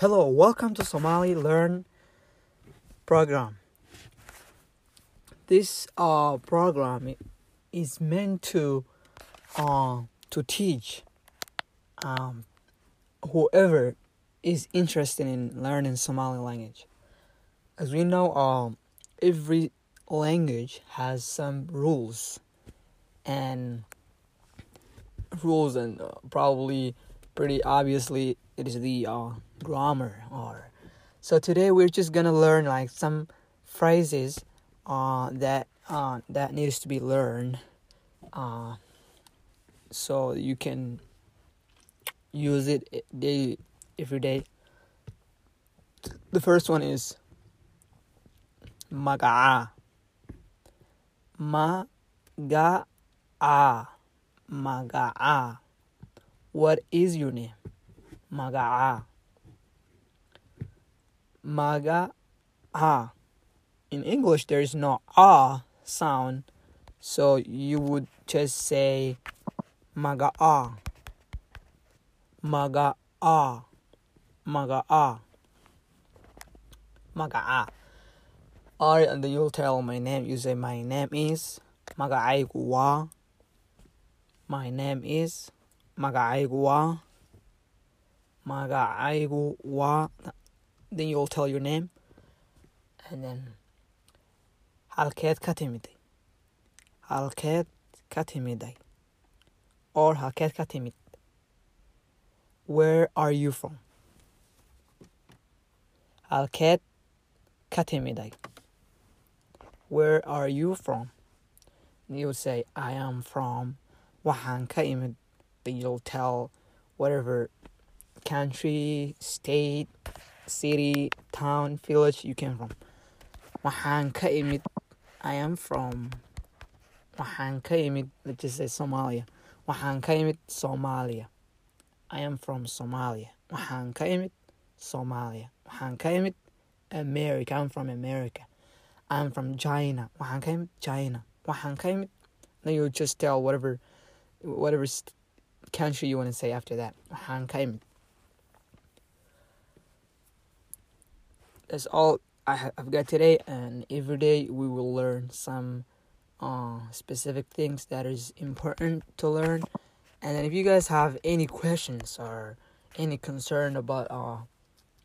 Hello, welcome to Somali Learn program. This uh program is meant to uh to teach um whoever is interested in learning Somali language. As we know, um every language has some rules and rules and uh, probably pretty obviously it is the uh, grammar or so today we're just gonna learn like some phrases uh, that uh, that needs to be learned uh, so you can use it day every day. The first one is magaa magaa magaa what is your name magaa magaa in english there is no ah sound so you would just say magaa magaa magaa magaa Alright, and then you'll tell my name. You say my name is magacaygu waa my name is magacaygu waa magacaygu waa then you'll tell your name. And then halkeed ka timiday halkeed ka timiday or halkeed ka timid where are you from? Halkeed ka timiday where are you from? You say I am from waxaan ka imid then you'll tell whatever country state city town village you came from. Waxaan ka imid I am from waxaan ka imid let's just say Somalia. Waxaan ka imid Somalia. I am from Somalia. Waxaan ka imid Somalia. Waxaan ka imid America. I'm from America. I'm from China. Waxaan ka imid China. Waxaan ka imid then you just tell whatever whatever country you want to say after that. Waxaan ka imid that's all I have got today and every day we will learn some uh, specific things that is important to learn. And then if you guys have any questions or any concern about uh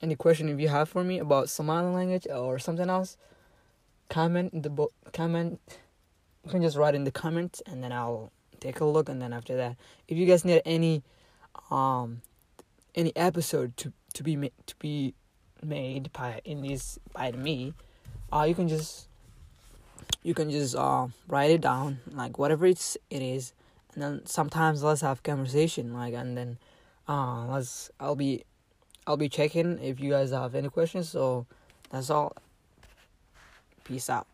any question if you have for me about Somali language or something else comment in the book comment you can just write in the comments and then I'll take a look and then after that. If you guys need any um any episode to to be to be made by in this by me uh you can just you can just uh write it down like whatever it's it is and then sometimes let's have conversation like and then uh let's I'll be I'll be checking if you guys have any questions so that's all. Peace out